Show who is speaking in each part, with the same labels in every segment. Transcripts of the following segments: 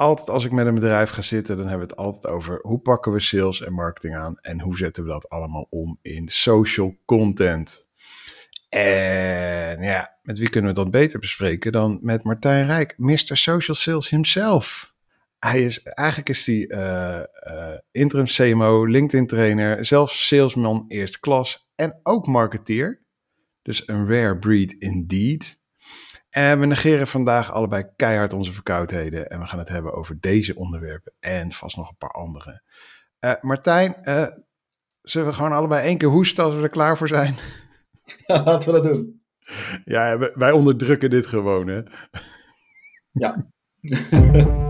Speaker 1: altijd als ik met een bedrijf ga zitten, dan hebben we het altijd over hoe pakken we sales en marketing aan en hoe zetten we dat allemaal om in social content. En ja, met wie kunnen we dat beter bespreken dan met Martijn Rijk, Mr. Social Sales himself. Hij is, eigenlijk is hij uh, uh, interim CMO, LinkedIn trainer, zelfs salesman eerste klas en ook marketeer. Dus een rare breed indeed. En we negeren vandaag allebei keihard onze verkoudheden. En we gaan het hebben over deze onderwerpen en vast nog een paar andere. Uh, Martijn, uh, zullen we gewoon allebei één keer hoesten als we er klaar voor zijn?
Speaker 2: Ja, laten we dat doen.
Speaker 1: Ja, wij onderdrukken dit gewoon, hè?
Speaker 2: Ja.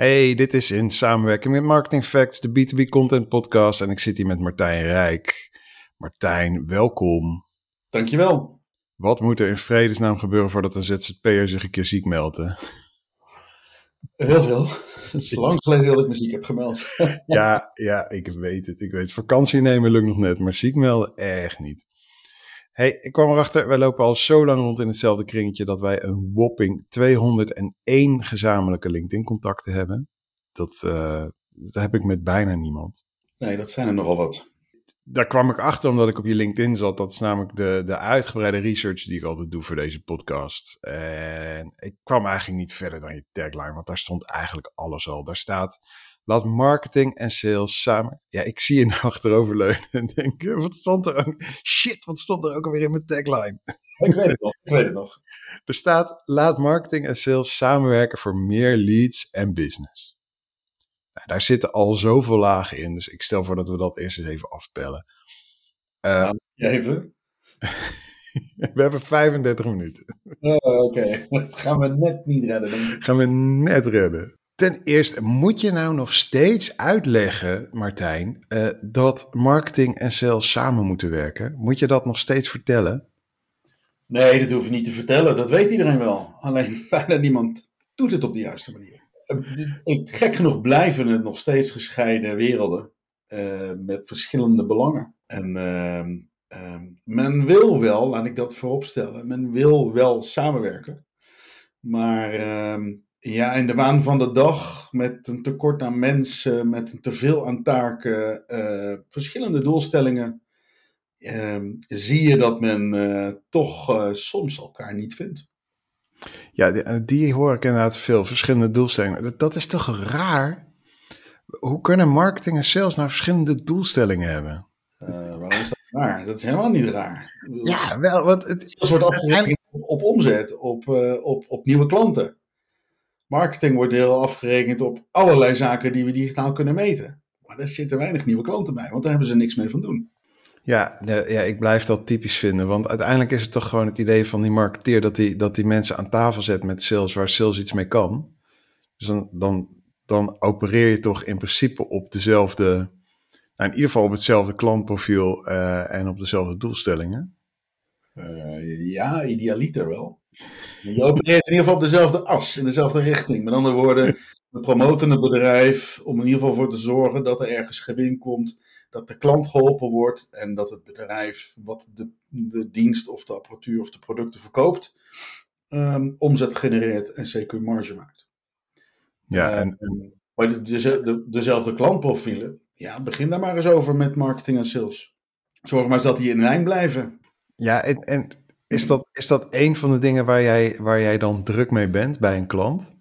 Speaker 1: Hey, dit is in samenwerking met Marketing Facts, de B2B Content Podcast. En ik zit hier met Martijn Rijk. Martijn, welkom.
Speaker 2: Dankjewel.
Speaker 1: Wat moet er in vredesnaam gebeuren voordat een ZZP'er zich een keer ziek meldt?
Speaker 2: Heel veel. Het is lang geleden dat ik me ziek heb gemeld.
Speaker 1: ja, ja, ik weet het. Ik weet het. Vakantie nemen lukt nog net, maar ziek melden echt niet. Hey, ik kwam erachter, wij lopen al zo lang rond in hetzelfde kringetje dat wij een whopping 201 gezamenlijke LinkedIn-contacten hebben. Dat, uh, dat heb ik met bijna niemand.
Speaker 2: Nee, dat zijn er nogal wat.
Speaker 1: Daar kwam ik achter omdat ik op je LinkedIn zat. Dat is namelijk de, de uitgebreide research die ik altijd doe voor deze podcast. En ik kwam eigenlijk niet verder dan je tagline, want daar stond eigenlijk alles al. Daar staat Laat marketing en sales samen. Ja, ik zie je nou achteroverleunen en denk, wat stond er ook? Shit, wat stond er ook alweer in mijn tagline?
Speaker 2: Ik weet het nog, ik weet het nog.
Speaker 1: Er staat, laat marketing en sales samenwerken voor meer leads en business. Nou, daar zitten al zoveel lagen in, dus ik stel voor dat we dat eerst eens even afpellen.
Speaker 2: Uh, even?
Speaker 1: we hebben 35 minuten.
Speaker 2: Oh, Oké, okay. dat gaan we net niet redden.
Speaker 1: Gaan we net redden. Ten eerste, moet je nou nog steeds uitleggen, Martijn, uh, dat marketing en sales samen moeten werken? Moet je dat nog steeds vertellen?
Speaker 2: Nee, dat hoef je niet te vertellen. Dat weet iedereen wel. Alleen bijna niemand doet het op de juiste manier. Ik, gek genoeg blijven het nog steeds gescheiden werelden uh, met verschillende belangen. En uh, men wil wel, laat ik dat vooropstellen, men wil wel samenwerken. Maar ehm, ja, in de waan van de dag, met een tekort aan mensen, met een teveel aan taken, uh, verschillende doelstellingen, uh, zie je dat men uh, toch uh, soms elkaar niet vindt.
Speaker 1: Ja, die, die, hoor ik inderdaad veel, verschillende doelstellingen. Dat, dat, is toch raar? Hoe kunnen marketing en sales nou verschillende doelstellingen hebben?
Speaker 2: waarom is dat raar? Dat is helemaal niet raar.
Speaker 1: Ja, wel, want het,
Speaker 2: het wordt afgerekend op omzet, op, op, op nieuwe klanten. Marketing wordt heel afgerekend op allerlei zaken die we digitaal kunnen meten. Maar daar zitten weinig nieuwe klanten bij, want daar hebben ze niks mee van doen.
Speaker 1: Ja, ja, ik blijf dat typisch vinden. Want uiteindelijk is het toch gewoon het idee van die marketeer dat die, dat die mensen aan tafel zet met sales waar sales iets mee kan. Dus dan, dan, dan opereer je toch in principe op dezelfde, nou in ieder geval op hetzelfde klantprofiel uh, en op dezelfde doelstellingen.
Speaker 2: Uh, ja, idealiter wel. Je opereert in ieder geval op dezelfde as, in dezelfde richting. Met andere woorden, we promoten het bedrijf om in ieder geval voor te zorgen dat er ergens gewin komt, dat de klant geholpen wordt en dat het bedrijf wat de, de dienst of de apparatuur of de producten verkoopt, um, omzet genereert en CQ marge maakt.
Speaker 1: Ja, en, en...
Speaker 2: Maar de, dezelfde klantprofielen, ja, begin daar maar eens over met marketing en sales. Zorg maar eens dat die in lijn blijven.
Speaker 1: Ja, en, en is dat, is dat een van de dingen waar jij, waar jij dan druk mee bent bij een klant?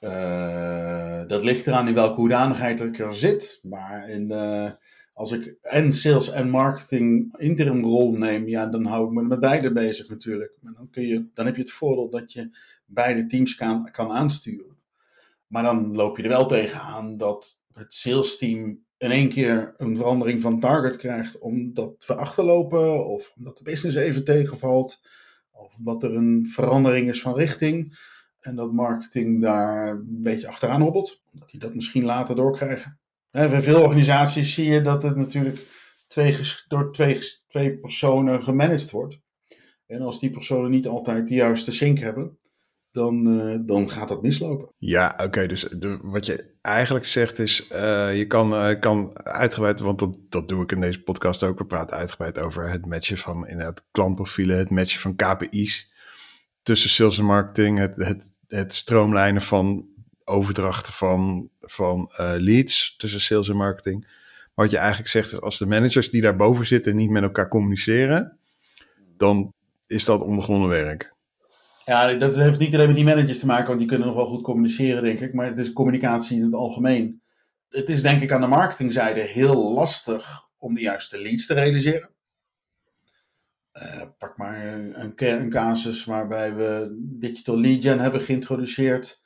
Speaker 2: Uh, dat ligt eraan in welke hoedanigheid ik er zit. Maar in, uh, als ik en sales en marketing interim rol neem, ja, dan hou ik me met beide bezig natuurlijk. Maar dan, kun je, dan heb je het voordeel dat je beide teams kan, kan aansturen. Maar dan loop je er wel tegenaan dat het sales team in één keer een verandering van target krijgt omdat we achterlopen of omdat de business even tegenvalt of omdat er een verandering is van richting en dat marketing daar een beetje achteraan hobbelt, omdat die dat misschien later doorkrijgen. Bij veel organisaties zie je dat het natuurlijk twee, door twee, twee personen gemanaged wordt. En als die personen niet altijd de juiste sync hebben, dan, uh, dan gaat dat mislopen.
Speaker 1: Ja, oké. dus wat je eigenlijk zegt is, uh, je kan, uh, kan uitgebreid, want dat, dat doe ik in deze podcast ook. We praten uitgebreid over het matchen van inderdaad klantprofielen, het matchen van KPI's tussen sales en marketing, het, het, het stroomlijnen van overdrachten van, van leads tussen sales en marketing. Maar wat je eigenlijk zegt is, als de managers die daarboven zitten niet met elkaar communiceren, dan is dat onbegonnen werk.
Speaker 2: Ja, dat heeft niet alleen met die managers te maken, want die kunnen nog wel goed communiceren, denk ik. Maar het is communicatie in het algemeen. Het is denk ik aan de marketingzijde heel lastig om de juiste leads te realiseren. Uh, pak maar een, een casus waarbij we digital lead gen hebben geïntroduceerd.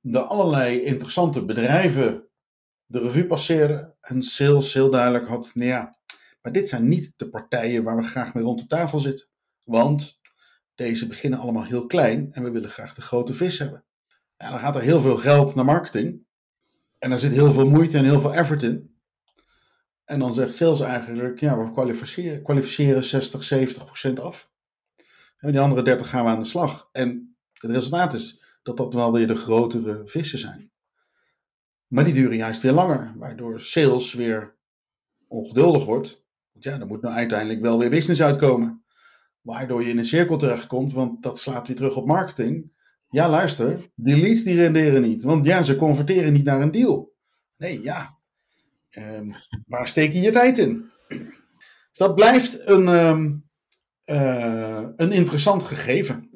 Speaker 2: De allerlei interessante bedrijven de revue passeren. En sales heel duidelijk had, nou ja, maar dit zijn niet de partijen waar we graag mee rond de tafel zitten. Want deze beginnen allemaal heel klein en we willen graag de grote vis hebben. Dan gaat er heel veel geld naar marketing. En daar zit heel veel moeite en heel veel effort in. En dan zegt sales eigenlijk, ja, we kwalificeren, kwalificeren 60, 70 procent af. En die andere 30 gaan we aan de slag. En het resultaat is dat dat wel weer de grotere vissen zijn. Maar die duren juist weer langer, waardoor sales weer ongeduldig wordt. Want ja, er moet nou uiteindelijk wel weer business uitkomen. Waardoor je in een cirkel terechtkomt, want dat slaat weer terug op marketing. Ja, luister, die leads die renderen niet. Want ja, ze converteren niet naar een deal. Nee, ja. Um, waar steek je je tijd in? Dus dat blijft een, um, uh, een interessant gegeven.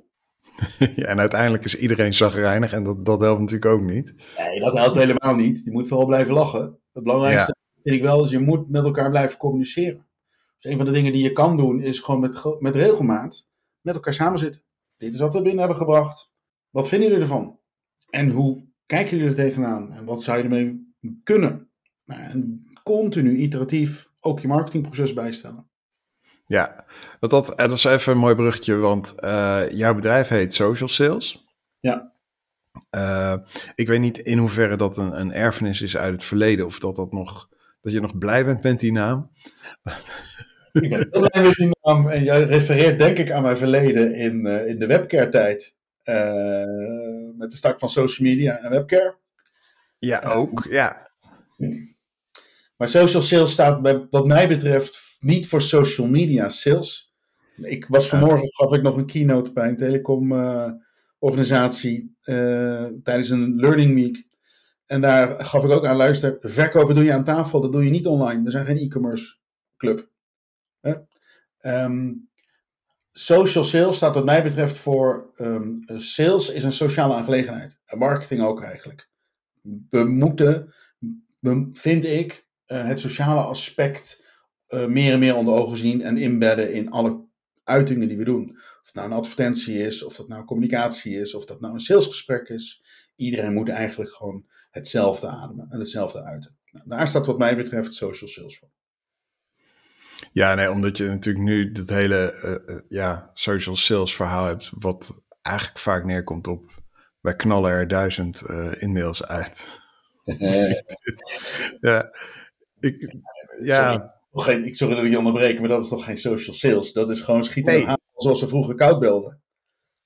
Speaker 1: Ja, en uiteindelijk is iedereen zagrijnig en dat, dat helpt natuurlijk ook niet.
Speaker 2: Nee, dat helpt helemaal niet. Je moet vooral blijven lachen. Het belangrijkste ja. vind ik wel is, je moet met elkaar blijven communiceren. Dus een van de dingen die je kan doen, is gewoon met, met regelmaat met elkaar samen zitten. Dit is wat we binnen hebben gebracht. Wat vinden jullie ervan? En hoe kijken jullie er tegenaan? En wat zou je ermee kunnen? Nou, en continu, iteratief, ook je marketingproces bijstellen.
Speaker 1: Ja, dat, dat, dat is even een mooi bruggetje, want uh, jouw bedrijf heet Social Sales.
Speaker 2: Ja.
Speaker 1: Uh, ik weet niet in hoeverre dat een, een erfenis is uit het verleden of dat, dat, nog, dat je nog blij bent met die naam.
Speaker 2: Ik ben heel blij met die naam. En jij refereert denk ik aan mijn verleden in, uh, in de webcare-tijd. Uh, met de start van social media en webcare.
Speaker 1: Ja, ook. Ja.
Speaker 2: Maar social sales staat bij, wat mij betreft niet voor social media sales. Ik was vanmorgen, gaf ik nog een keynote bij een telecom uh, organisatie tijdens een learning week. En daar gaf ik ook aan, luister, verkopen doe je aan tafel, dat doe je niet online. We zijn geen e-commerce club. Um, social sales staat wat mij betreft voor um, sales is een sociale aangelegenheid. En marketing ook eigenlijk. We moeten, vind ik, uh, het sociale aspect uh, meer en meer onder ogen zien en inbedden in alle uitingen die we doen. Of het nou een advertentie is, of dat nou communicatie is, of dat nou een salesgesprek is. Iedereen moet eigenlijk gewoon hetzelfde ademen en hetzelfde uiten. Nou, daar staat wat mij betreft social sales voor.
Speaker 1: Ja, nee, omdat je natuurlijk nu dat hele uh, ja, social sales verhaal hebt, wat eigenlijk vaak neerkomt op, wij knallen er duizend uh, e-mails uit. ja, ik, ja.
Speaker 2: Sorry, geen, ik sorry dat ik je onderbreek, maar dat is toch geen social sales? Dat is gewoon schieten nee. aan zoals ze vroeger koud belden.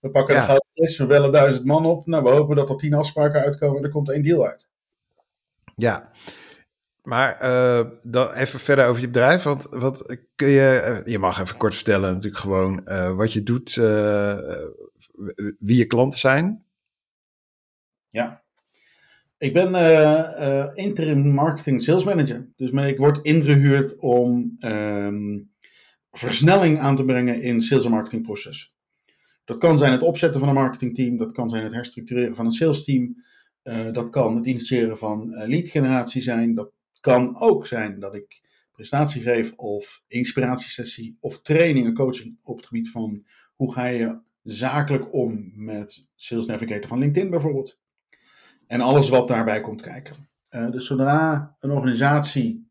Speaker 2: We pakken ja. de gouden we bellen duizend man op. Nou, we hopen dat er tien afspraken uitkomen en er komt één deal uit.
Speaker 1: Ja, maar uh, dan even verder over je bedrijf. Want wat kun je. Je mag even kort vertellen, natuurlijk gewoon uh, wat je doet, uh, wie je klanten zijn.
Speaker 2: Ja. Ik ben interim marketing sales manager. Dus ik word ingehuurd om um, versnelling aan te brengen in sales en marketingprocessen. Dat kan zijn het opzetten van een marketingteam, dat kan zijn het herstructureren van een sales team. dat kan het initiëren van lead generatie zijn, dat kan ook zijn dat ik presentatie geef of inspiratiesessie of training en coaching op het gebied van hoe ga je zakelijk om met Sales Navigator van LinkedIn bijvoorbeeld. En alles wat daarbij komt kijken. Uh, dus zodra een organisatie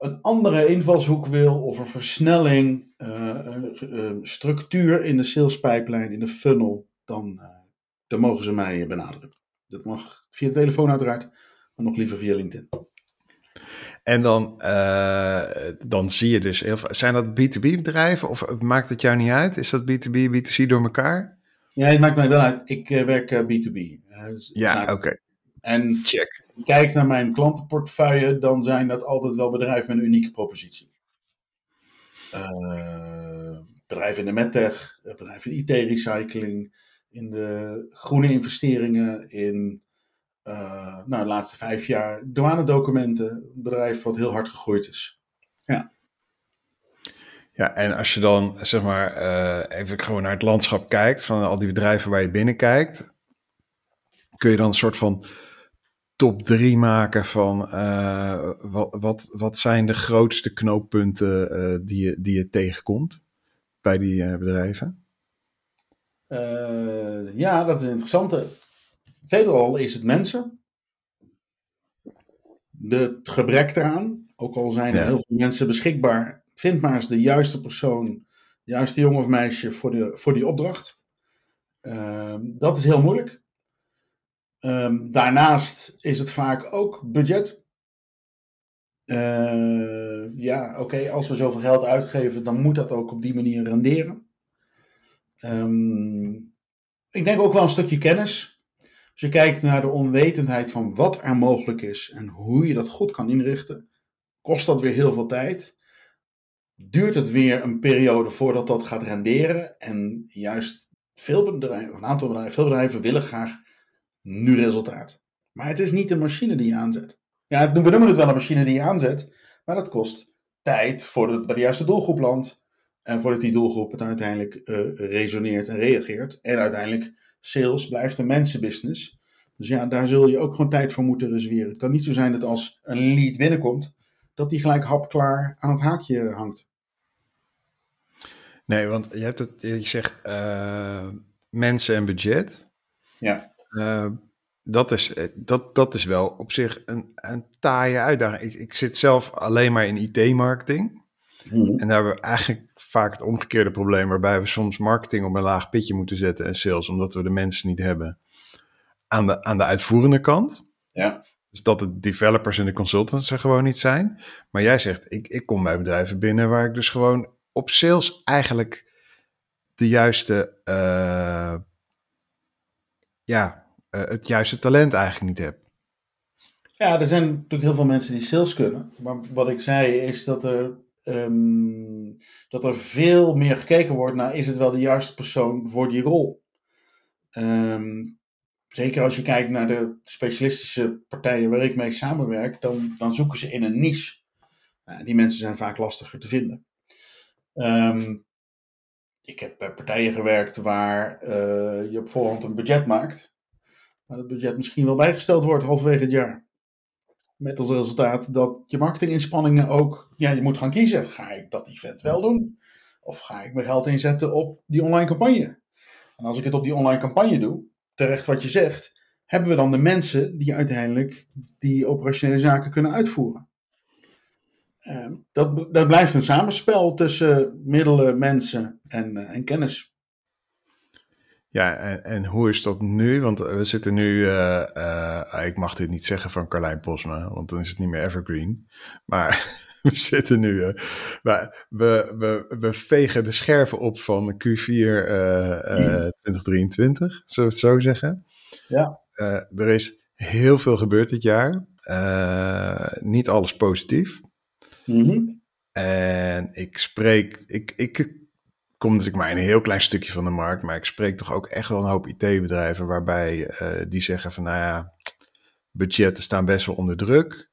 Speaker 2: een andere invalshoek wil of een versnelling, een, een structuur in de sales pipeline, in de funnel, dan, dan mogen ze mij benaderen. Dat mag via de telefoon uiteraard, maar nog liever via LinkedIn.
Speaker 1: En dan, uh, dan zie je dus heel veel. Zijn dat B2B bedrijven of maakt het jou niet uit? Is dat B2B, B2C door elkaar?
Speaker 2: Ja, het maakt mij wel uit. Ik werk B2B.
Speaker 1: Dus ja, oké.
Speaker 2: En Check. kijk naar mijn klantenportefeuille, dan zijn dat altijd wel bedrijven met een unieke propositie. bedrijven in de medtech, bedrijven in IT-recycling, in de groene investeringen, in nou, de laatste vijf jaar douanedocumenten. Een bedrijf wat heel hard gegroeid is. Ja.
Speaker 1: Ja, en als je dan zeg maar uh, even gewoon naar het landschap kijkt van al die bedrijven waar je binnenkijkt, kun je dan een soort van top drie maken van uh, wat, wat, wat zijn de grootste knooppunten die, je, die je tegenkomt bij die bedrijven?
Speaker 2: ja, dat is een interessante. Veelal is het mensen. De, het gebrek eraan. Ook al zijn er heel veel mensen beschikbaar. Vind maar eens de juiste persoon, de juiste jongen of meisje voor, de, voor die opdracht. Ehm, dat is heel moeilijk. Ehm, daarnaast is het vaak ook budget. Uh, ja, oké, als we zoveel geld uitgeven, dan moet dat ook op die manier renderen. Um, ik denk ook wel een stukje kennis. Als je kijkt naar de onwetendheid van wat er mogelijk is en hoe je dat goed kan inrichten, kost dat weer heel veel tijd. Duurt het weer een periode voordat dat gaat renderen. En juist veel bedrijven, een aantal bedrijven, veel bedrijven willen graag nu resultaat. Maar het is niet een machine die je aanzet. Ja, we noemen het wel een machine die je aanzet, maar dat kost tijd voordat het bij de juiste doelgroep landt. En voordat die doelgroep het uiteindelijk uh, resoneert en reageert. En uiteindelijk sales blijft een mensenbusiness. Dus ja, daar zul je ook gewoon tijd voor moeten reserveren. Het kan niet zo zijn dat als een lead binnenkomt, dat die gelijk hapklaar aan het haakje hangt.
Speaker 1: Nee, want je, hebt het, je zegt uh, mensen en budget.
Speaker 2: Ja.
Speaker 1: Uh, dat, is, eh, dat, dat is wel op zich een, een taaie uitdaging. Ik, ik zit zelf alleen maar in IT-marketing. Mhm. En daar hebben we eigenlijk vaak het omgekeerde probleem, waarbij we soms marketing op een laag pitje moeten zetten en sales, omdat we de mensen niet hebben aan de, aan de uitvoerende kant.
Speaker 2: Ja.
Speaker 1: Dus dat de developers en de consultants er gewoon niet zijn. Maar jij zegt, ik, ik kom bij bedrijven binnen waar ik dus gewoon op sales eigenlijk de juiste, uh, ja, uh, het juiste talent eigenlijk niet heb.
Speaker 2: Ja, er zijn natuurlijk heel veel mensen die sales kunnen. Maar wat ik zei is dat er um, dat er veel meer gekeken wordt naar is het wel de juiste persoon voor die rol. Um, zeker als je kijkt naar de specialistische partijen waar ik mee samenwerk, dan, dan zoeken ze in een niche. Nou, die mensen zijn vaak lastiger te vinden. Um, ik heb bij partijen gewerkt waar uh, je op voorhand een budget maakt, maar dat budget misschien wel bijgesteld wordt halverwege het jaar. Met als resultaat dat je marketinginspanningen ook, ja, je moet gaan kiezen. Ga ik dat event wel doen? Of ga ik mijn geld inzetten op die online campagne? En als ik het op die online campagne doe, terecht wat je zegt, hebben we dan de mensen die uiteindelijk die operationele zaken kunnen uitvoeren. Uh, dat, dat blijft een samenspel tussen middelen, mensen en, uh, en kennis.
Speaker 1: Ja, en, en, hoe is dat nu? Want we zitten nu, uh, ik mag dit niet zeggen van Carlijn Posma, want dan is het niet meer evergreen. Maar we zitten nu, uh, we, we, we, vegen de scherven op van Q4 2023, zullen we het zo zeggen?
Speaker 2: Ja.
Speaker 1: er is heel veel gebeurd dit jaar. niet alles positief.
Speaker 2: Mm
Speaker 1: En ik spreek, ik, ik kom natuurlijk maar een heel klein stukje van de markt. Maar ik spreek toch ook echt wel een hoop IT-bedrijven waarbij uh, die zeggen van nou ja, budgetten staan best wel onder druk.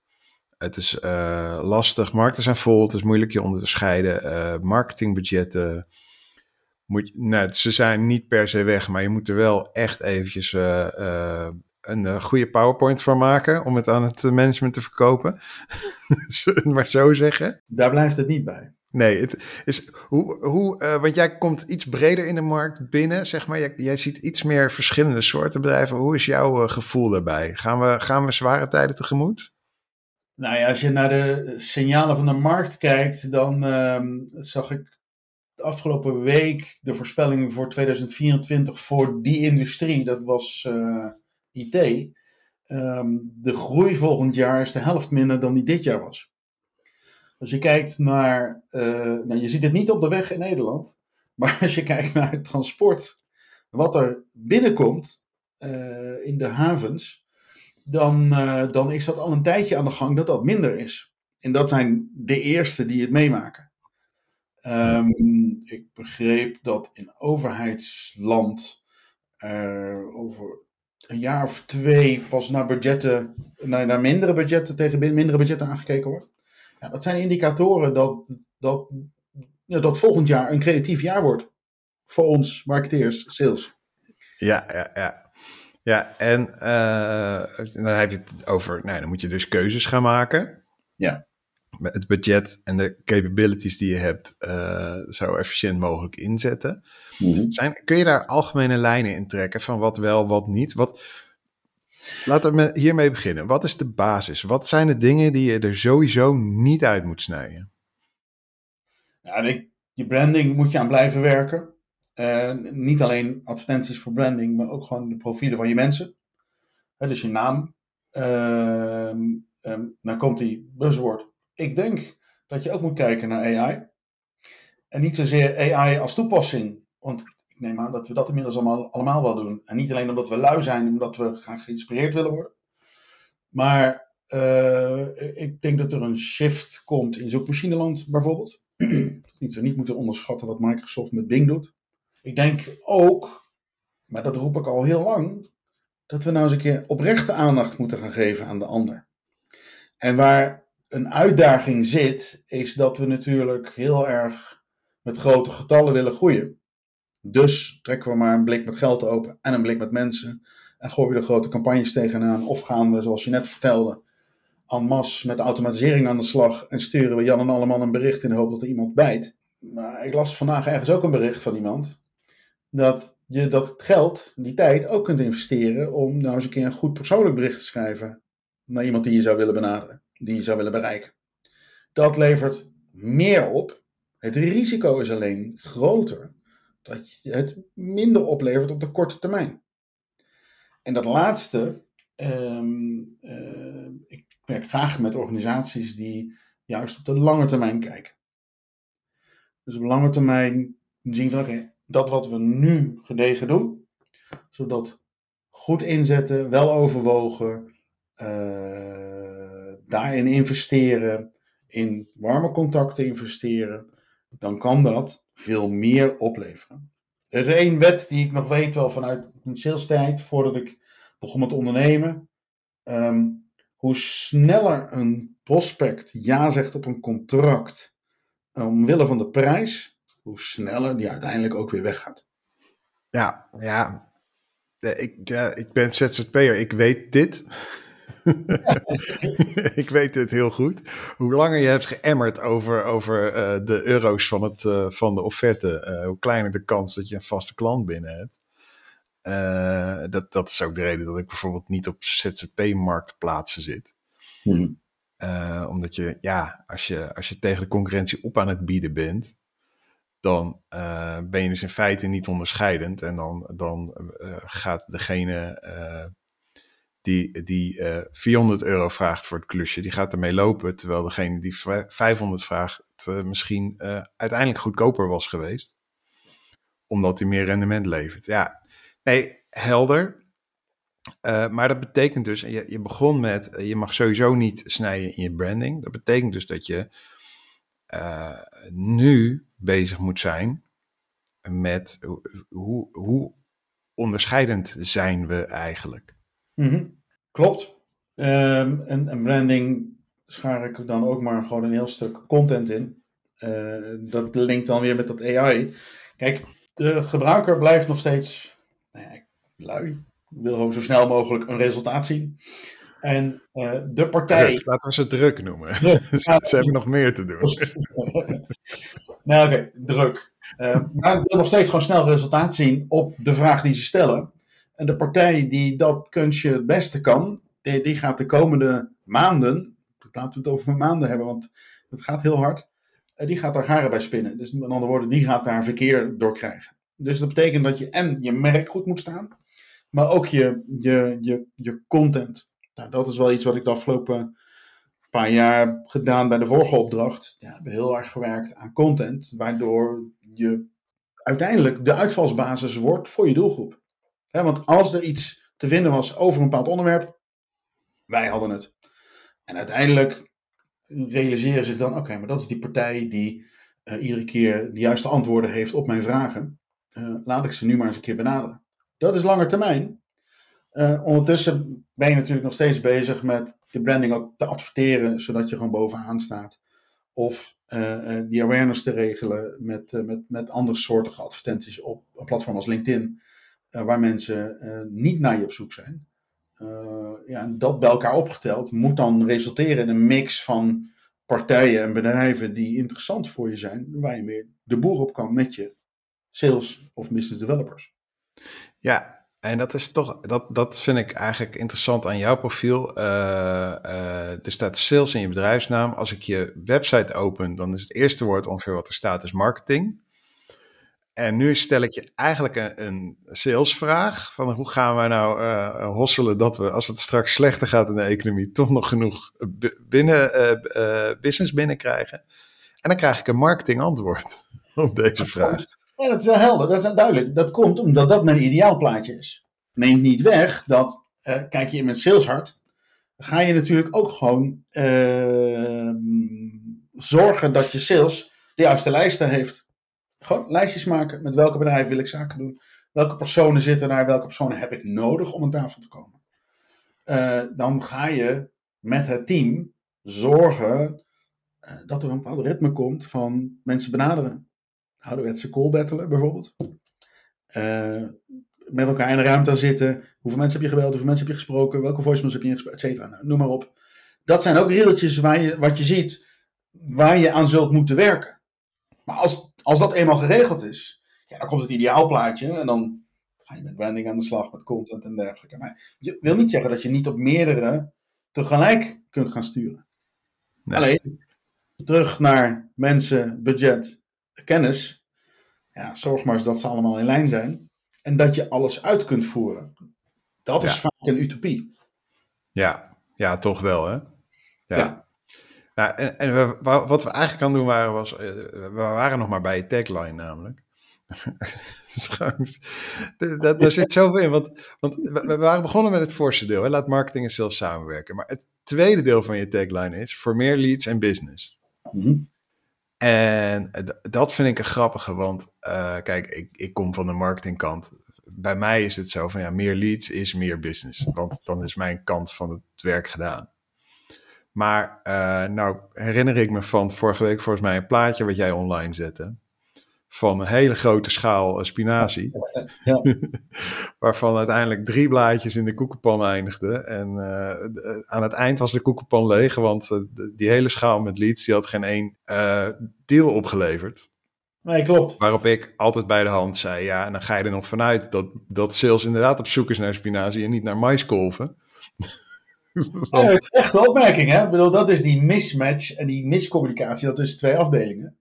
Speaker 1: Het is uh, lastig, markten zijn vol, het is moeilijk je onder te scheiden. Uh, marketingbudgetten, moet, nou, ze zijn niet per se weg, maar je moet er wel echt eventjes een goede PowerPoint van maken om het aan het management te verkopen. maar zo zeggen.
Speaker 2: Daar blijft het niet bij.
Speaker 1: Nee, het is hoe, hoe uh, want jij komt iets breder in de markt binnen, zeg maar. Jij, jij ziet iets meer verschillende soorten bedrijven. Hoe is jouw uh, gevoel daarbij? Gaan we, gaan we zware tijden tegemoet?
Speaker 2: Nou ja, als je naar de signalen van de markt kijkt, dan uh, zag ik de afgelopen week de voorspellingen voor 2024 voor die industrie. Dat was uh, IT. Ehm, de groei volgend jaar is de helft minder dan die dit jaar was. Als je kijkt naar, uh, nou, je ziet het niet op de weg in Nederland, maar als je kijkt naar het transport, wat er binnenkomt in de havens, dan, dan is dat al een tijdje aan de gang dat dat minder is. En dat zijn de eerste die het meemaken. Ehm, ik begreep dat in overheidsland uh, over een jaar of twee pas naar budgetten, naar, naar mindere budgetten tegen mindere budgetten aangekeken wordt. Ja, dat zijn indicatoren dat, dat, ja, dat volgend jaar een creatief jaar wordt. Voor ons, marketeers, sales.
Speaker 1: Ja, ja, ja. Ja, en uh, dan heb je het over, nou, dan moet je dus keuzes gaan maken.
Speaker 2: Ja
Speaker 1: het budget en de capabilities die je hebt uh, zo efficiënt mogelijk inzetten. Mhm. Zijn, kun je daar algemene lijnen in trekken van wat wel, wat niet? Wat, laten we hiermee beginnen. Wat is de basis? Wat zijn de dingen die je er sowieso niet uit moet snijden?
Speaker 2: Ja, je branding moet je aan blijven werken. Uh, niet alleen advertenties voor branding, maar ook gewoon de profielen van je mensen. Dus je naam. Uh, um, dan komt die buzzword ik denk dat je ook moet kijken naar AI. En niet zozeer AI als toepassing. Want neem aan dat we dat inmiddels allemaal, allemaal wel doen. En niet alleen omdat we lui zijn, omdat we graag geïnspireerd willen worden. Maar uh, ik denk dat er een shift komt in zoekmachineland bijvoorbeeld. niet we niet moeten onderschatten wat Microsoft met Bing doet. Ik denk ook, maar dat roep ik al heel lang, dat we nou eens een keer oprechte aandacht moeten gaan geven aan de ander. En waar een uitdaging zit, is dat we natuurlijk heel erg met grote getallen willen groeien. Dus trekken we maar een blik met geld open en een blik met mensen. En gooien we er grote campagnes tegenaan. Of gaan we, zoals je net vertelde, en masse met automatisering aan de slag. En sturen we Jan en allemaal een bericht in de hoop dat er iemand bijt. Maar ik las vandaag ergens ook een bericht van iemand. Dat je dat geld, die tijd, ook kunt investeren om nou eens een keer een goed persoonlijk bericht te schrijven. Naar iemand die je zou willen benaderen die je zou willen bereiken. Dat levert meer op. Het risico is alleen groter dat het minder oplevert op de korte termijn. En dat laatste, ehm, eh, ik werk graag met organisaties die juist op de lange termijn kijken. Dus op lange termijn zien van oké, dat wat we nu gedegen doen, zodat goed inzetten, wel overwogen, uh, daarin investeren, in warme contacten investeren, dan kan dat veel meer opleveren. Er is één wet die ik nog weet wel vanuit mijn sales tijd, voordat ik begon met ondernemen. Ehm, hoe sneller een prospect ja zegt op een contract omwille van de prijs, hoe sneller die uiteindelijk ook weer weggaat.
Speaker 1: Ja, ja. Ik, ik ben ZZP'er, ik weet dit. ik weet het heel goed. Hoe langer je hebt geëmmerd over, over uh, de euro's van, het, uh, van de offerte, uh, hoe kleiner de kans dat je een vaste klant binnen hebt. dat, dat is ook de reden dat ik bijvoorbeeld niet op ZZP-marktplaatsen zit. Hmm. omdat je, ja, als je, als je tegen de concurrentie op aan het bieden bent, dan ben je dus in feite niet onderscheidend. En dan, dan gaat degene die, die uh, eh, 400 euro vraagt voor het klusje, die gaat ermee lopen. Terwijl degene die 500 vraagt, uh, misschien uh, uiteindelijk goedkoper was geweest. Omdat hij meer rendement levert. Ja, nee, helder. maar dat betekent dus, je, je begon met, je mag sowieso niet snijden in je branding. Dat betekent dus dat je nu bezig moet zijn met hoe, hoe onderscheidend zijn we eigenlijk.
Speaker 2: Mm Klopt. Um, en, en, branding schaar ik dan ook maar gewoon een heel stuk content in. Uh, dat linkt dan weer met dat AI. Kijk, de gebruiker blijft nog steeds nou ja, lui. Wil gewoon zo snel mogelijk een resultaat zien. En uh, de partij.
Speaker 1: Druk, laten we ze druk noemen. ze, hebben nog meer te doen.
Speaker 2: nou, oké, druk. Uh, maar wil nog steeds gewoon snel resultaat zien op de vraag die ze stellen. En de partij die dat kunstje het beste kan, die, gaat de komende maanden, laten we het over maanden hebben, want het gaat heel hard, eh, die gaat daar haren bij spinnen. Dus met andere woorden, die gaat daar verkeer door krijgen. Dus dat betekent dat je en je merk goed moet staan, maar ook je, je, je, je content. Nou, dat is wel iets wat ik de afgelopen paar jaar gedaan bij de vorige opdracht. Ja, we hebben heel erg gewerkt aan content, waardoor je uiteindelijk de uitvalsbasis wordt voor je doelgroep. Want als er iets te vinden was over een bepaald onderwerp, wij hadden het. En uiteindelijk realiseren zich dan, oké, maar dat is die partij die uh, iedere keer de juiste antwoorden heeft op mijn vragen. Uh, laat ik ze nu maar eens een keer benaderen. Dat is langer termijn. Uh, ondertussen ben je natuurlijk nog steeds bezig met de branding ook te adverteren, zodat je gewoon bovenaan staat. Of die awareness te regelen met, met, met andere soorten advertenties op een platform als LinkedIn, waar mensen niet naar je op zoek zijn. ja, dat bij elkaar opgeteld moet dan resulteren in een mix van partijen en bedrijven die interessant voor je zijn, waar je meer de boer op kan met je sales of business developers.
Speaker 1: Ja, en dat is toch, dat, dat vind ik eigenlijk interessant aan jouw profiel. Er staat sales in je bedrijfsnaam. Als ik je website open, dan is het eerste woord ongeveer wat er staat, is marketing. En nu stel ik je eigenlijk een, een salesvraag van hoe gaan we nou uh, hosselen dat we, als het straks slechter gaat in de economie, toch nog genoeg binnen, uh, business binnenkrijgen. En dan krijg ik een marketingantwoord op deze vraag.
Speaker 2: Ja, dat is wel helder, dat is duidelijk. Dat komt omdat dat mijn ideaalplaatje is. Neemt niet weg dat, kijk je in mijn saleshart, ga je natuurlijk ook gewoon ehm, zorgen dat je sales de juiste lijsten heeft. Gewoon lijstjes maken met welke bedrijven wil ik zaken doen. Welke personen zitten daar, welke personen heb ik nodig om aan tafel te komen. Uh, dan ga je met het team zorgen uh, dat er een bepaald ritme komt van mensen benaderen. Ouderwetse call battelen bijvoorbeeld. Uh, met elkaar in de ruimte zitten. Hoeveel mensen heb je gebeld, hoeveel mensen heb je gesproken, welke voicemails heb je ingesproken, et cetera. Nou, noem maar op. Dat zijn ook reeltjes waar je, wat je ziet, waar je aan zult moeten werken. Maar als als dat eenmaal geregeld is, ja, dan komt het ideaalplaatje en dan ga je met branding aan de slag, met content en dergelijke. Maar je wil niet zeggen dat je niet op meerdere tegelijk kunt gaan sturen. Nee. Alleen, terug naar mensen, budget, kennis. Ja, zorg maar eens dat ze allemaal in lijn zijn. En dat je alles uit kunt voeren. Dat is vaak een utopie.
Speaker 1: Ja, ja toch wel hè? ja. ja. Nou, en, en we, wat we eigenlijk aan doen waren, was, uh, we waren nog maar bij je tagline namelijk. Daar zit zoveel in, want, want we, waren begonnen met het voorste deel, hè? laat marketing en sales samenwerken. Maar het tweede deel van je tagline is, voor meer leads en business. Mm En dat vind ik een grappige, want uh, kijk, ik, ik kom van de marketingkant. Bij mij is het zo van, ja, meer leads is meer business. Want dan is mijn kant van het werk gedaan. Maar uh, nou herinner ik me van vorige week volgens mij een plaatje wat jij online zette. Van een hele grote schaal uh, spinazie. Ja. waarvan uiteindelijk drie blaadjes in de koekenpan eindigden. En uh, aan het eind was de koekenpan leeg. Want die hele schaal met leads die had geen één deal opgeleverd.
Speaker 2: Nee, klopt.
Speaker 1: Waarop ik altijd bij de hand zei: ja, en dan ga je er nog vanuit dat, dat sales inderdaad op zoek is naar spinazie en niet naar maiskolven.
Speaker 2: Ja, echte opmerking, hè? Ik bedoel, dat is die mismatch en die miscommunicatie tussen twee afdelingen.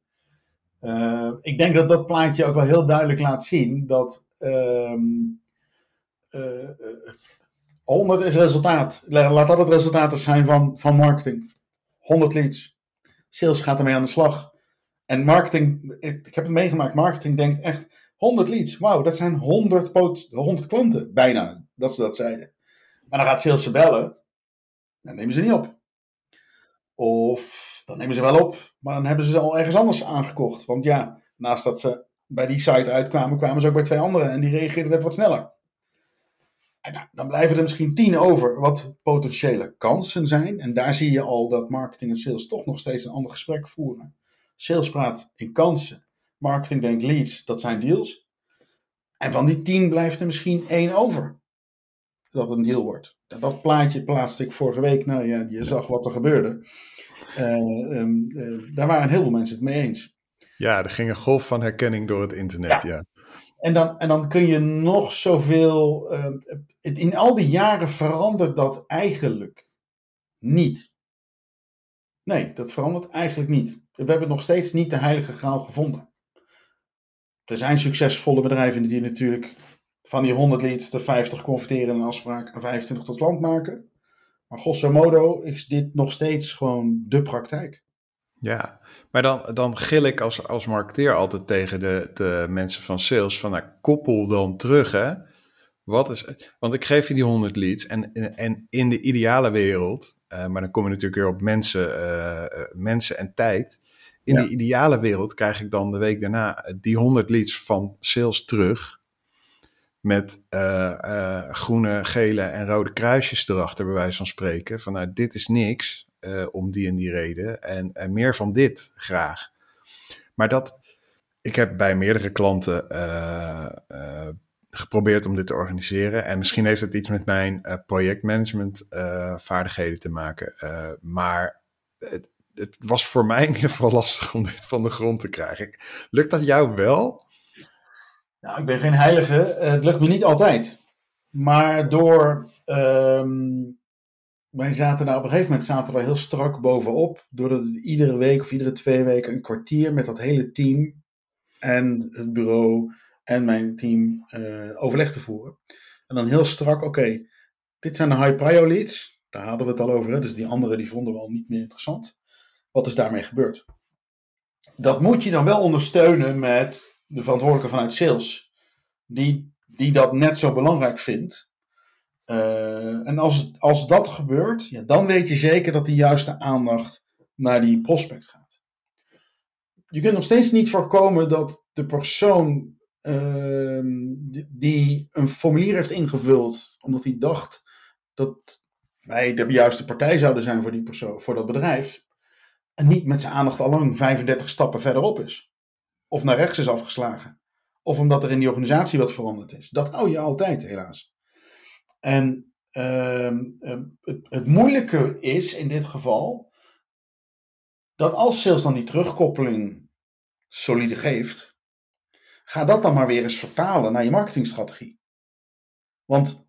Speaker 2: Uh, ik denk dat dat plaatje ook wel heel duidelijk laat zien dat um, uh, 100 is resultaat. Laat dat het resultaat zijn van, van marketing. 100 leads. Sales gaat ermee aan de slag. En marketing, ik, ik heb het meegemaakt, marketing denkt echt 100 leads. Wauw, dat zijn 100, 100 klanten, bijna, dat ze dat zeiden. Maar dan gaat sales ze bellen dan nemen ze niet op. Of dan nemen ze wel op, maar dan hebben ze al ergens anders aangekocht. Want ja, naast dat ze bij die site uitkwamen, kwamen ze ook bij twee anderen en die reageerden net wat sneller. En nou, dan blijven er misschien tien over wat potentiële kansen zijn. En daar zie je al dat marketing en sales toch nog steeds een ander gesprek voeren. Sales praat in kansen. Marketing denkt leads, dat zijn deals. En van die tien blijft er misschien één over. Dat een deal wordt. Dat plaatje plaatste ik vorige week. Nou ja, je zag wat er gebeurde. Uh, um, uh, daar waren heel veel mensen het mee eens.
Speaker 1: Ja, er ging een golf van herkenning door het internet, ja.
Speaker 2: En, dan, en dan kun je nog zoveel. Uh, in al die jaren verandert dat eigenlijk niet. Nee, dat verandert eigenlijk niet. We hebben nog steeds niet de heilige graal gevonden. Er zijn succesvolle bedrijven die natuurlijk van die 100 leads de 50 converteren in een afspraak en 25 tot klant maken. Maar grosso modo is dit nog steeds gewoon de praktijk.
Speaker 1: Ja, maar dan, dan gil ik als, als marketeer altijd tegen de, de mensen van sales van nou, koppel dan terug hè. Wat is, want ik geef je die 100 leads en, en in de ideale wereld, uh, maar dan kom je natuurlijk weer op mensen, uh, mensen en tijd. In ja. de ideale wereld krijg ik dan de week daarna die 100 leads van sales terug. Met uh, groene, gele en rode kruisjes erachter, bij wijze van spreken. Van nou, dit is niks om die en die reden. En, en meer van dit graag. Maar dat, ik heb bij meerdere klanten geprobeerd om dit te organiseren. En misschien heeft het iets met mijn projectmanagement vaardigheden te maken. Maar het, het, was voor mij in ieder geval lastig om dit van de grond te krijgen. Lukt dat jou wel?
Speaker 2: Nou, ik ben geen heilige. het lukt me niet altijd. Maar door. Um, wij zaten nou op een gegeven moment zaten we heel strak bovenop. Doordat we iedere week of iedere twee weken een kwartier met dat hele team en het bureau en mijn team uh, overleg te voeren. En dan heel strak, oké, dit zijn de high prio leads. Daar hadden we het al over. Hè? Dus die andere die vonden we al niet meer interessant. Wat is daarmee gebeurd? Dat moet je dan wel ondersteunen met de verantwoordelijke vanuit sales. Die, die dat net zo belangrijk vindt. Uh, en als, als dat gebeurt, ja, dan weet je zeker dat de juiste aandacht naar die prospect gaat. Je kunt nog steeds niet voorkomen dat de persoon Ehm, die een formulier heeft ingevuld omdat hij dacht dat wij de juiste partij zouden zijn voor, die persoon, voor dat bedrijf. En niet met zijn aandacht al lang 35 stappen verderop is. Of naar rechts is afgeslagen. Of omdat er in die organisatie wat veranderd is. Dat hou je altijd, helaas. En uh, het, het moeilijke is in dit geval dat als sales dan die terugkoppeling solide geeft, Ga dat dan maar weer eens vertalen naar je marketingstrategie. Want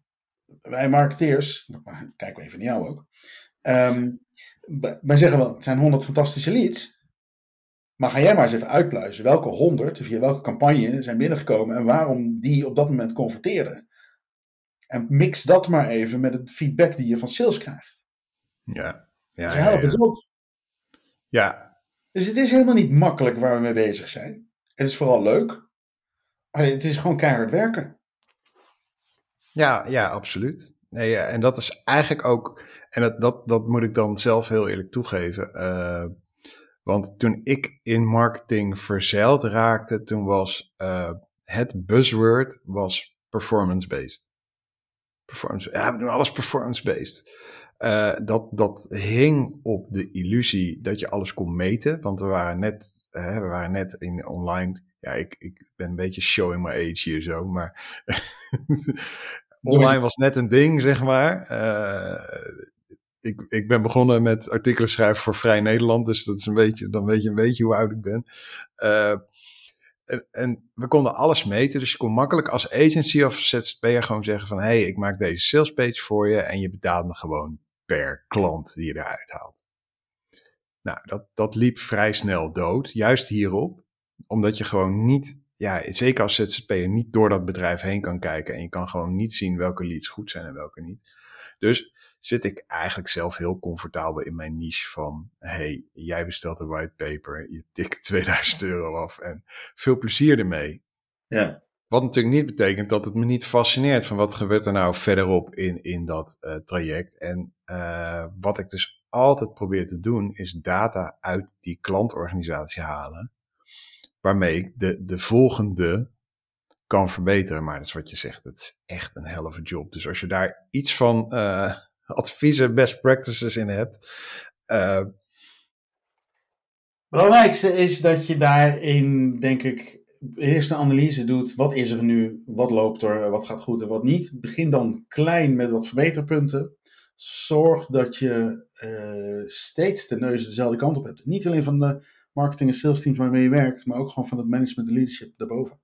Speaker 2: wij marketeers, kijken we even naar jou ook. Um, wij zeggen wel, het zijn 100 fantastische leads. Maar ga jij maar eens even uitpluizen welke 100 via welke campagne zijn binnengekomen en waarom die op dat moment converteren. En mix dat maar even met het feedback die je van sales krijgt.
Speaker 1: Ja, ja.
Speaker 2: Dat is ja,
Speaker 1: ja.
Speaker 2: Dus het is helemaal niet makkelijk waar we mee bezig zijn. Het is vooral leuk. Maar het is gewoon keihard werken.
Speaker 1: Ja, ja, absoluut. Nee, en dat is eigenlijk ook, en dat, dat, dat moet ik dan zelf heel eerlijk toegeven. Uh, want toen ik in marketing verzeild raakte, toen was uh, het buzzword was performance-based. Performance, ja, we doen alles performance-based. Uh, dat, dat hing op de illusie dat je alles kon meten. Want we waren net, we waren net in online ja, ik, ik ben een beetje showing my age hier zo, maar online was net een ding, zeg maar. Uh, ik, ik ben begonnen met artikelen schrijven voor Vrij Nederland, dus dat is een beetje, dan weet je een beetje hoe oud ik ben. Uh, en, we konden alles meten, dus je kon makkelijk als agency of ZZP'er gewoon zeggen van, hé, hey, ik maak deze sales page voor je en je betaalt me gewoon per klant die je eruit haalt. Nou, dat, dat liep vrij snel dood, juist hierop omdat je gewoon niet, ja, zeker als ZZP'er, niet door dat bedrijf heen kan kijken. En je kan gewoon niet zien welke leads goed zijn en welke niet. Dus zit ik eigenlijk zelf heel comfortabel in mijn niche van, hey, jij bestelt een white paper, je tikt 2000 euro af en veel plezier ermee.
Speaker 2: Ja.
Speaker 1: Wat natuurlijk niet betekent dat het me niet fascineert van wat gebeurt er nou verderop in, in dat uh, traject. En uh, wat ik dus altijd probeer te doen, is data uit die klantorganisatie halen waarmee ik de, de volgende kan verbeteren. Maar dat is wat je zegt, het is echt een helft job. Dus als je daar iets van uh, adviezen, best practices in hebt. Uh,
Speaker 2: Belangrijkste is dat je daarin, denk ik, eerst een analyse doet. Wat is er nu? Wat loopt er? Wat gaat goed en wat niet? Begin dan klein met wat verbeterpunten. Zorg dat je uh, steeds de neus dezelfde kant op hebt. Niet alleen van de marketing en sales teams waarmee je werkt, maar ook gewoon van het management en leadership daarboven.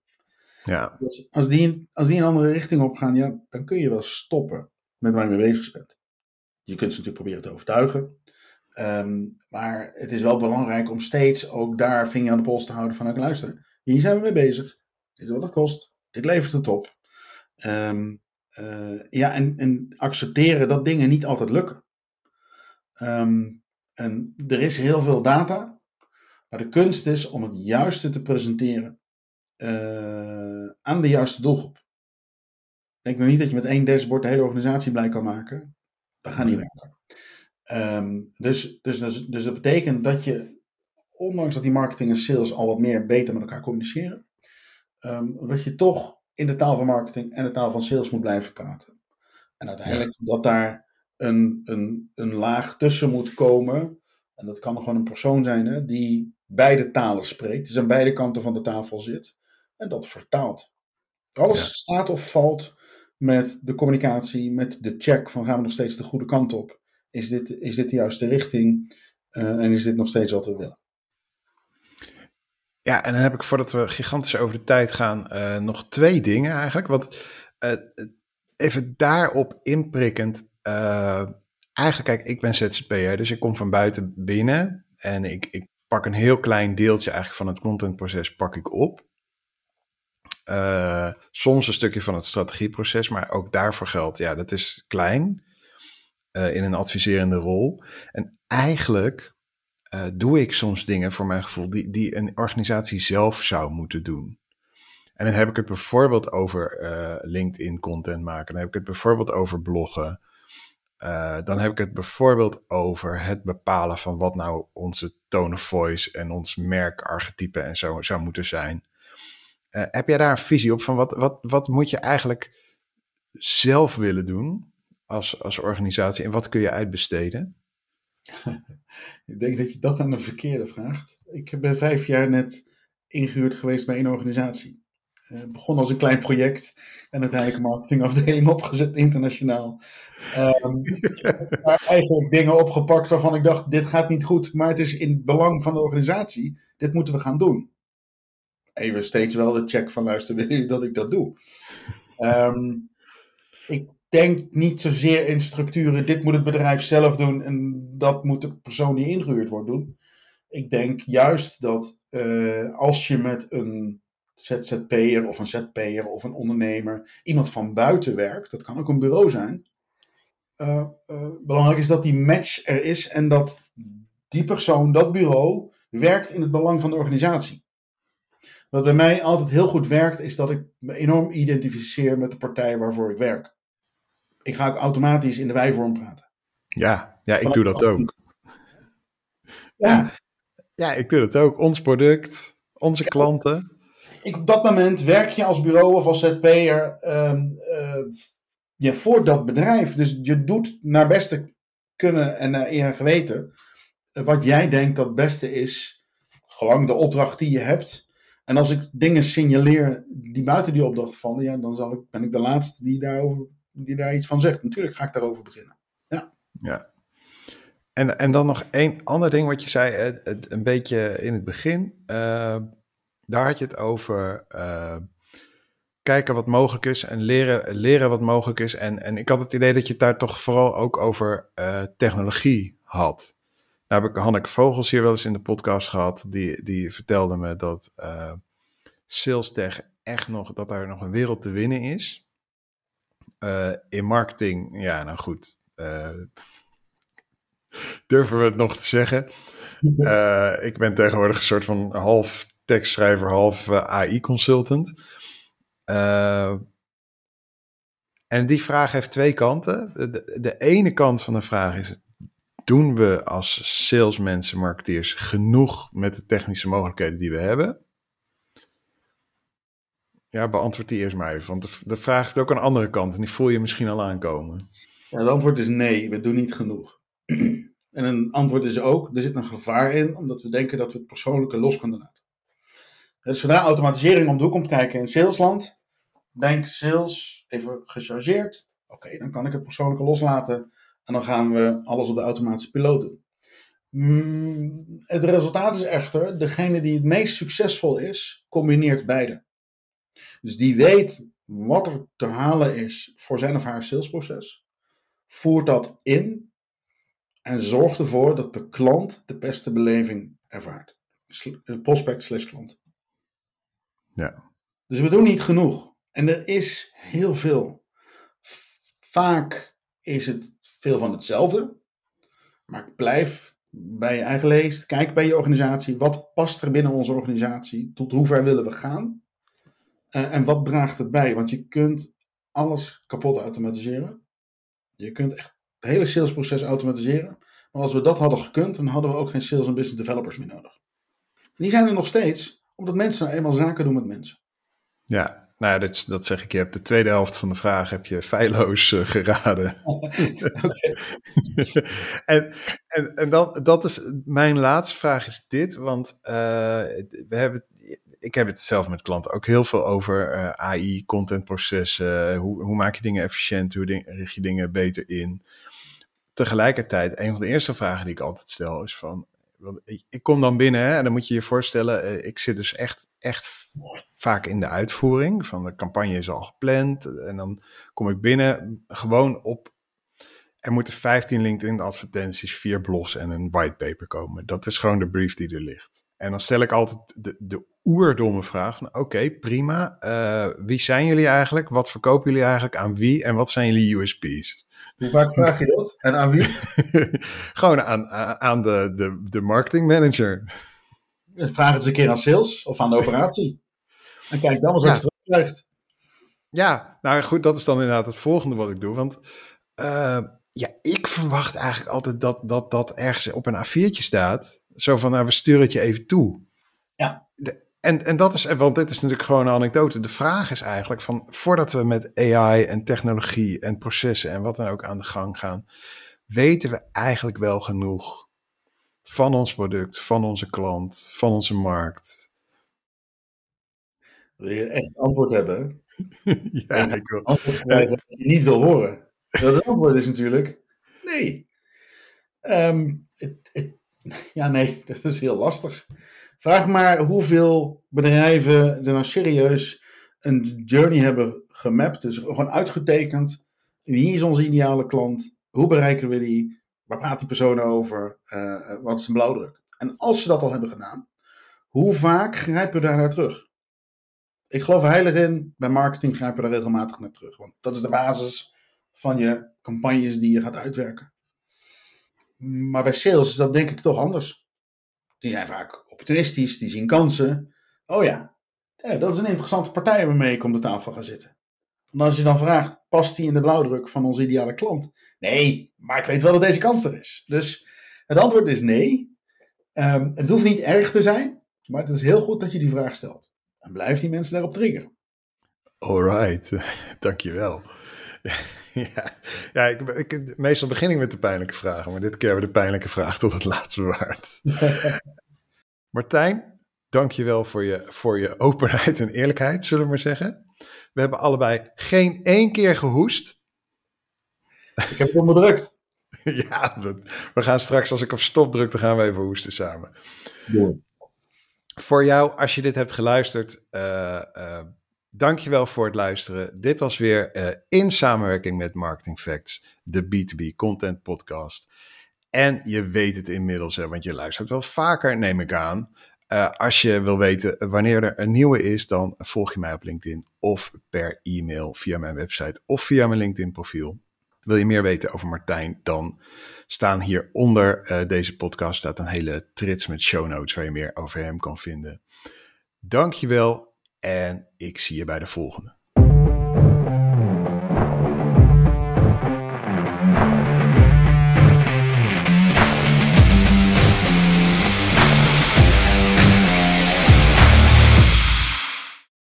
Speaker 1: Ja.
Speaker 2: Dus als, die, als die een andere richting op gaan, ja, dan kun je wel stoppen met waar je mee bezig bent. Je kunt ze natuurlijk proberen te overtuigen. Um, maar het is wel belangrijk om steeds ook daar vinger aan de pols te houden van, nou, luister, hier zijn we mee bezig. Dit is wat het kost. Dit levert het op. Um, uh, ja, en, en accepteren dat dingen niet altijd lukken. Um, en er is heel veel data. Maar de kunst is om het juiste te presenteren uh, aan de juiste doelgroep. Denk nog niet dat je met één dashboard de hele organisatie blij kan maken. Dat gaat niet werken. Um, dus, dus, dus, dus dat betekent dat je, ondanks dat die marketing en sales al wat meer beter met elkaar communiceren, um, dat je toch in de taal van marketing en de taal van sales moet blijven praten. En uiteindelijk dat daar een, een, een laag tussen moet komen. En dat kan gewoon een persoon zijn hè, die beide talen spreekt. Dus aan beide kanten van de tafel zit. En dat vertaalt. Alles staat of valt met de communicatie, met de check van gaan we nog steeds de goede kant op. Is dit, is dit de juiste richting? Uh, en is dit nog steeds wat we willen?
Speaker 1: Ja, en dan heb ik voordat we gigantisch over de tijd gaan, uh, nog twee dingen eigenlijk. Want uh, even daarop inprikkend. eigenlijk, kijk, ik ben ZZP'er, dus ik kom van buiten binnen. En ik, ik pak een heel klein deeltje eigenlijk van het contentproces pak ik op. Uh, soms een stukje van het strategieproces, maar ook daarvoor geldt, ja, dat is klein uh, in een adviserende rol. En eigenlijk uh, doe ik soms dingen voor mijn gevoel die, die een organisatie zelf zou moeten doen. En dan heb ik het bijvoorbeeld over LinkedIn content maken, dan heb ik het bijvoorbeeld over bloggen. dan heb ik het bijvoorbeeld over het bepalen van wat nou onze tone of voice en ons merkarchetype en zo zou moeten zijn. Uh, heb jij daar een visie op van wat, wat, wat moet je eigenlijk zelf willen doen als, als organisatie en wat kun je uitbesteden?
Speaker 2: Ik denk dat je dat aan de verkeerde vraagt. Ik ben vijf jaar net ingehuurd geweest bij een organisatie. Uh, begon als een klein project en uiteindelijk een marketingafdeling opgezet internationaal. Um, maar eigenlijk dingen opgepakt waarvan ik dacht: dit gaat niet goed, maar het is in het belang van de organisatie. Dit moeten we gaan doen even steeds wel de check van luister, willen jullie dat ik dat doe? Um, ik denk niet zozeer in structuren, dit moet het bedrijf zelf doen en dat moet de persoon die ingehuurd wordt doen. Ik denk juist dat uh, als je met een ZZP'er of een ZP'er of een ondernemer, iemand van buiten werkt, dat kan ook een bureau zijn. Uh, uh, belangrijk is dat die match er is en dat die persoon, dat bureau, werkt in het belang van de organisatie. Wat bij mij altijd heel goed werkt, is dat ik me enorm identificeer met de partij waarvoor ik werk. Ik ga ook automatisch in de wijvorm praten.
Speaker 1: Ja, ja ik doe dat ook. Ja. ja, ik doe dat ook. Ons product, onze klanten.
Speaker 2: Ik, op dat moment werk je als bureau of als ZP'er um, uh, ja, voor dat bedrijf. Dus je doet naar beste kunnen en naar eer en geweten wat jij denkt dat het beste is, gelang de opdracht die je hebt. En als ik dingen signaleer die buiten die opdracht vallen, ja, dan zal ik, ben ik de laatste die, daarover, die daar iets van zegt. Natuurlijk ga ik daarover beginnen. Ja.
Speaker 1: ja. En, en dan nog één ander ding wat je zei, het, een beetje in het begin. Uh, daar had je het over uh, kijken wat mogelijk is en leren, leren wat mogelijk is. En, en ik had het idee dat je het daar toch vooral ook over uh, technologie had. Nou heb ik Hanneke Vogels hier wel eens in de podcast gehad. Die, die vertelde me dat uh, sales tech echt nog, dat daar nog een wereld te winnen is. Uh, in marketing, ja, nou goed. Uh, durven we het nog te zeggen? ik ben tegenwoordig een soort van half tekstschrijver, half AI-consultant. en die vraag heeft twee kanten. De, de, ene kant van de vraag is: doen we als salesmensen, marketeers genoeg met de technische mogelijkheden die we hebben? Ja, beantwoord die eerst maar even, want de, de vraag heeft ook een andere kant en die voel je misschien al aankomen.
Speaker 2: Ja, het antwoord is nee, we doen niet genoeg. en een antwoord is ook, er zit een gevaar in, omdat we denken dat we het persoonlijke los kunnen laten. Dus zodra automatisering om de hoek komt kijken in salesland, denk sales, even gechargeerd, oké, dan kan ik het persoonlijke loslaten en dan gaan we alles op de automatische piloot doen. Mm, het resultaat is echter, degene die het meest succesvol is, combineert beide. Dus die weet wat er te halen is voor zijn of haar salesproces, voert dat in en zorgt ervoor dat de klant de beste beleving ervaart. Eh, prospect slash klant.
Speaker 1: Ja.
Speaker 2: Dus we doen niet genoeg. En er is heel veel. Vaak is het veel van hetzelfde. Maar blijf bij je eigen leest. Kijk bij je organisatie. Wat past er binnen onze organisatie? Tot hoe ver willen we gaan? Uh, en wat draagt het bij? Want je kunt alles kapot automatiseren. Je kunt echt het hele salesproces automatiseren. Maar als we dat hadden gekund, dan hadden we ook geen sales en business developers meer nodig. En die zijn er nog steeds, omdat mensen nou eenmaal zaken doen met mensen.
Speaker 1: Ja, nou, dat, dat zeg ik. Je hebt de tweede helft van de vraag heb je feilloos uh, geraden. en en, en dan, dat is mijn laatste vraag is dit, want uh, we hebben, ik heb het zelf met klanten ook heel veel over uh, AI, contentprocessen. Hoe, hoe maak je dingen efficiënt? Hoe ding, richt je dingen beter in? Tegelijkertijd, een van de eerste vragen die ik altijd stel is van, ik kom dan binnen hè, en dan moet je je voorstellen, ik zit dus echt, echt vaak in de uitvoering. Van de campagne is al gepland. En dan kom ik binnen gewoon op. Er moeten 15 LinkedIn advertenties, vier blogs en een whitepaper komen. Dat is gewoon de brief die er ligt. En dan stel ik altijd de, de oerdomme vraag van oké, prima. Uh, wie zijn jullie eigenlijk? Wat verkopen jullie eigenlijk aan wie? En wat zijn jullie USP's?
Speaker 2: Hoe vaak vraag je dat? En aan wie?
Speaker 1: gewoon aan, aan de, de, de marketing manager.
Speaker 2: Vraag het eens een keer aan sales of aan de operatie. En kijk dan eens wat je terugkrijgt.
Speaker 1: Ja, nou goed, dat is dan inderdaad het volgende wat ik doe. Want uh, ja, ik verwacht eigenlijk altijd dat dat, dat ergens op een A4'tje staat. Zo van, nou, we sturen het je even toe.
Speaker 2: Ja.
Speaker 1: En, en dat is, want dit is natuurlijk gewoon een anekdote. De vraag is eigenlijk van, voordat we met AI en technologie en processen en wat dan ook aan de gang gaan, weten we eigenlijk wel genoeg van ons product, van onze klant, van onze markt,
Speaker 2: wil je echt antwoord hebben?
Speaker 1: ja, ik wil.
Speaker 2: Antwoord krijgen dat je niet wil horen. Het antwoord is natuurlijk nee. Um, het, ja, nee, dat is heel lastig. Vraag maar hoeveel bedrijven er nou serieus een journey hebben gemapt. Dus gewoon uitgetekend. Wie is onze ideale klant? Hoe bereiken we die? Waar praat die persoon over? Uh, wat is een blauwdruk? En als ze dat al hebben gedaan, hoe vaak grijpen we daar naar terug? ik geloof heilig in. Bij marketing grijpen we daar regelmatig naar terug. Want dat is de basis van je campagnes die je gaat uitwerken. Maar bij sales is dat denk ik toch anders. Die zijn vaak opportunistisch, die zien kansen. Oh ja, ja dat is een interessante partij waarmee ik om de tafel ga zitten. En als je dan vraagt, past die in de blauwdruk van onze ideale klant? Nee, maar ik weet wel dat deze kans er is. Dus het antwoord is nee. Um, het hoeft niet erg te zijn, maar het is heel goed dat je die vraag stelt. En blijf die mensen daarop triggeren.
Speaker 1: Alright, dankjewel. ja, ja ik, ik, meestal begin ik met de pijnlijke vragen, maar dit keer hebben we de pijnlijke vraag tot het laatste bewaard. Martijn, dankjewel voor je, voor je openheid en eerlijkheid, zullen we maar zeggen. We hebben allebei geen één keer gehoest.
Speaker 2: Ik heb het onderdrukt.
Speaker 1: ja, we gaan straks, als ik op stop druk, dan gaan we even hoesten samen. Voor jou, als je dit hebt geluisterd, uh, uh, dankjewel voor het luisteren. Dit was weer uh, in samenwerking met Marketing Facts, de B2B Content Podcast. En je weet het inmiddels, want je luistert wel vaker, neem ik aan. als je wil weten wanneer er een nieuwe is, dan volg je mij op LinkedIn of per e-mail via mijn website of via mijn LinkedIn profiel. Wil je meer weten over Martijn, dan staan hier onder uh, deze podcast staat een hele trits met show notes waar je meer over hem kan vinden. Dankjewel en ik zie je bij de volgende.